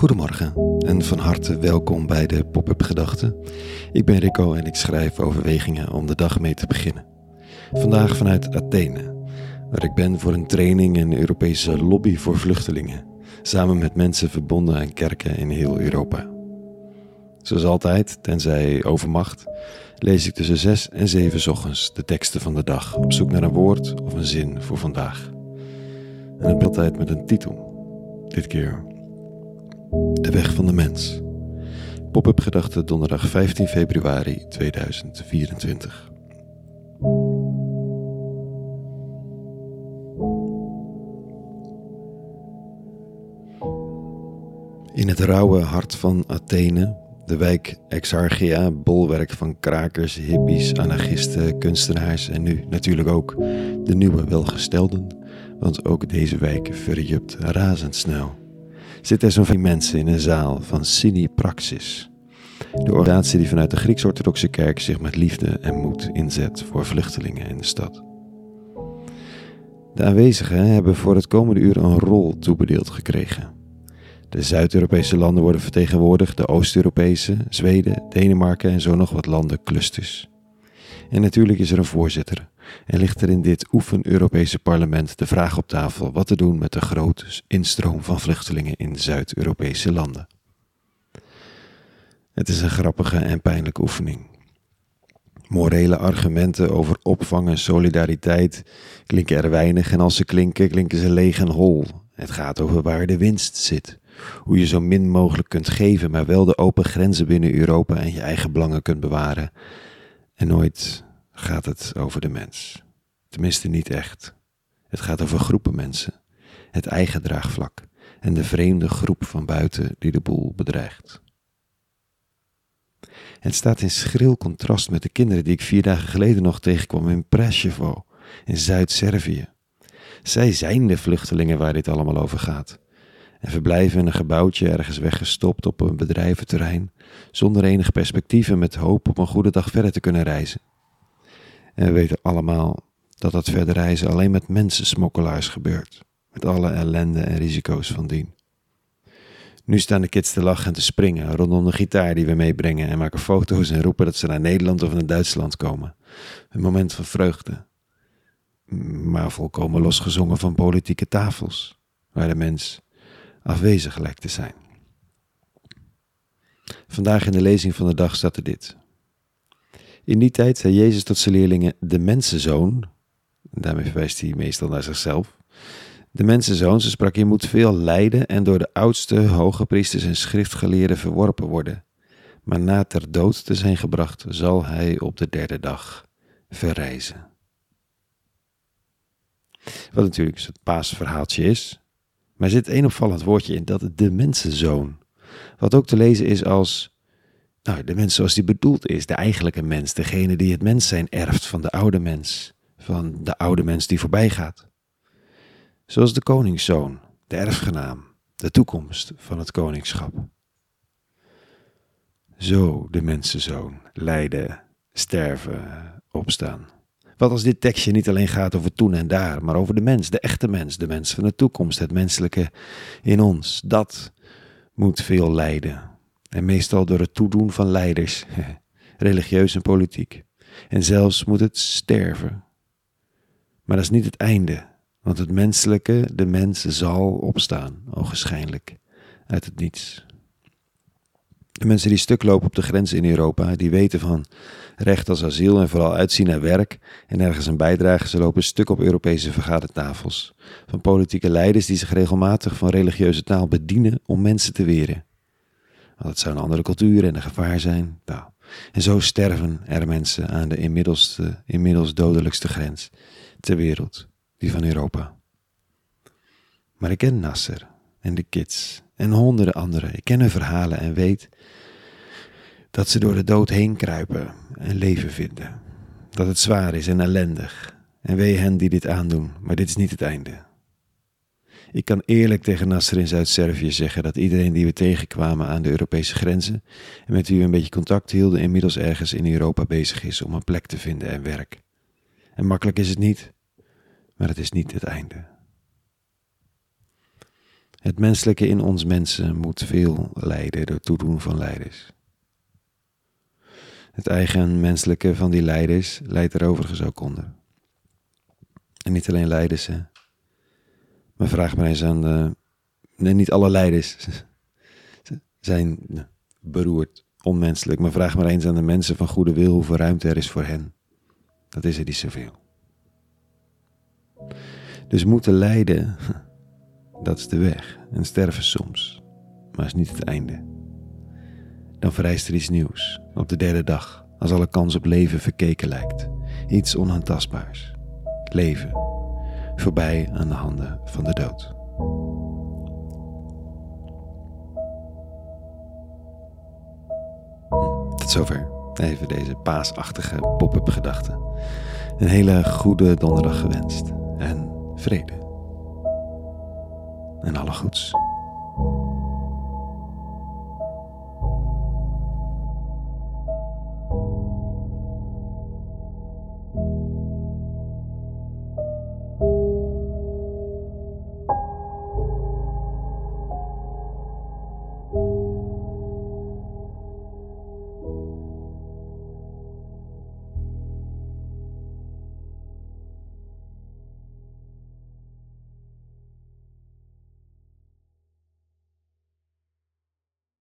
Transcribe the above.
Goedemorgen en van harte welkom bij de Pop-up Gedachten. Ik ben Rico en ik schrijf overwegingen om de dag mee te beginnen. Vandaag vanuit Athene, waar ik ben voor een training in Europese lobby voor vluchtelingen, samen met mensen verbonden aan kerken in heel Europa. Zoals altijd, tenzij overmacht, lees ik tussen 6 en 7 ochtends de teksten van de dag op zoek naar een woord of een zin voor vandaag. En het altijd met een titel. Dit keer De Weg van de Mens. Pop-up gedachte donderdag 15 februari 2024. In het rauwe hart van Athene, de wijk Exarchia, bolwerk van krakers, hippies, anarchisten, kunstenaars en nu natuurlijk ook de nieuwe welgestelden, want ook deze wijk verjupt razendsnel. Zitten er zo'n mensen in een zaal van Cine Praxis, de organisatie die vanuit de Grieks-Orthodoxe Kerk zich met liefde en moed inzet voor vluchtelingen in de stad. De aanwezigen hebben voor het komende uur een rol toebedeeld gekregen. De Zuid-Europese landen worden vertegenwoordigd, de Oost-Europese, Zweden, Denemarken en zo nog wat landen clusters. En natuurlijk is er een voorzitter en ligt er in dit oefen-Europese parlement de vraag op tafel wat te doen met de grote instroom van vluchtelingen in Zuid-Europese landen. Het is een grappige en pijnlijke oefening. Morele argumenten over opvang en solidariteit klinken er weinig en als ze klinken, klinken ze leeg en hol. Het gaat over waar de winst zit. Hoe je zo min mogelijk kunt geven, maar wel de open grenzen binnen Europa en je eigen belangen kunt bewaren. En nooit gaat het over de mens. Tenminste niet echt. Het gaat over groepen mensen, het eigen draagvlak en de vreemde groep van buiten die de boel bedreigt. Het staat in schril contrast met de kinderen die ik vier dagen geleden nog tegenkwam in Preševo, in Zuid-Servië. Zij zijn de vluchtelingen waar dit allemaal over gaat. En verblijven in een gebouwtje ergens weggestopt op een bedrijventerrein, zonder enig perspectief en met hoop op een goede dag verder te kunnen reizen. En we weten allemaal dat dat verder reizen alleen met mensensmokkelaars gebeurt, met alle ellende en risico's van dien. Nu staan de kids te lachen en te springen rondom de gitaar die we meebrengen en maken foto's en roepen dat ze naar Nederland of naar Duitsland komen. Een moment van vreugde, maar volkomen losgezongen van politieke tafels, waar de mens afwezig lijkt te zijn. Vandaag in de lezing van de dag staat er dit. In die tijd zei Jezus tot zijn leerlingen: De mensenzoon, daarmee verwijst hij meestal naar zichzelf. De mensenzoon, ze sprak, je moet veel lijden en door de oudste hoge priesters en schriftgeleerden verworpen worden. Maar na ter dood te zijn gebracht, zal hij op de derde dag verrijzen. Wat natuurlijk het paasverhaaltje is, maar er zit één opvallend woordje in, dat de mensenzoon. Wat ook te lezen is als nou, de mens zoals die bedoeld is, de eigenlijke mens, degene die het mens zijn erft van de oude mens, van de oude mens die voorbij gaat. Zoals de koningszoon, de erfgenaam, de toekomst van het koningschap. Zo de mensenzoon, lijden, sterven, opstaan. Wat als dit tekstje niet alleen gaat over toen en daar, maar over de mens, de echte mens, de mens van de toekomst, het menselijke in ons. Dat moet veel lijden. En meestal door het toedoen van leiders, religieus en politiek. En zelfs moet het sterven. Maar dat is niet het einde, want het menselijke, de mens, zal opstaan, ogenschijnlijk, uit het niets. De mensen die stuk lopen op de grenzen in Europa, die weten van recht als asiel en vooral uitzien naar werk en ergens een bijdrage, ze lopen stuk op Europese vergadertafels. Van politieke leiders die zich regelmatig van religieuze taal bedienen om mensen te weren. Want het zou een andere cultuur en een gevaar zijn. Nou, en zo sterven er mensen aan de inmiddels, inmiddels dodelijkste grens ter wereld, die van Europa. Maar ik ken Nasser en de kids en honderden anderen. Ik ken hun verhalen en weet dat ze door de dood heen kruipen en leven vinden. Dat het zwaar is en ellendig. En wee hen die dit aandoen, maar dit is niet het einde. Ik kan eerlijk tegen Nasser in Zuid-Servië zeggen dat iedereen die we tegenkwamen aan de Europese grenzen en met wie we een beetje contact hielden, inmiddels ergens in Europa bezig is om een plek te vinden en werk. En makkelijk is het niet, maar het is niet het einde. Het menselijke in ons mensen moet veel lijden door toedoen van leiders. Het eigen menselijke van die leiders leidt er overigens ook onder. En niet alleen leiders, hè. Maar vraag maar eens aan de... Nee, niet alle leiders zijn beroerd, onmenselijk. Maar vraag maar eens aan de mensen van goede wil hoeveel ruimte er is voor hen. Dat is er niet zoveel. Dus moeten lijden, dat is de weg. En sterven soms, maar is niet het einde. Dan vereist er iets nieuws, op de derde dag, als alle kans op leven verkeken lijkt. Iets onaantastbaars. Leven, voorbij aan de handen van de dood. Hm, tot zover. Even deze paasachtige pop-up gedachten. Een hele goede donderdag gewenst. En vrede. En alle goeds.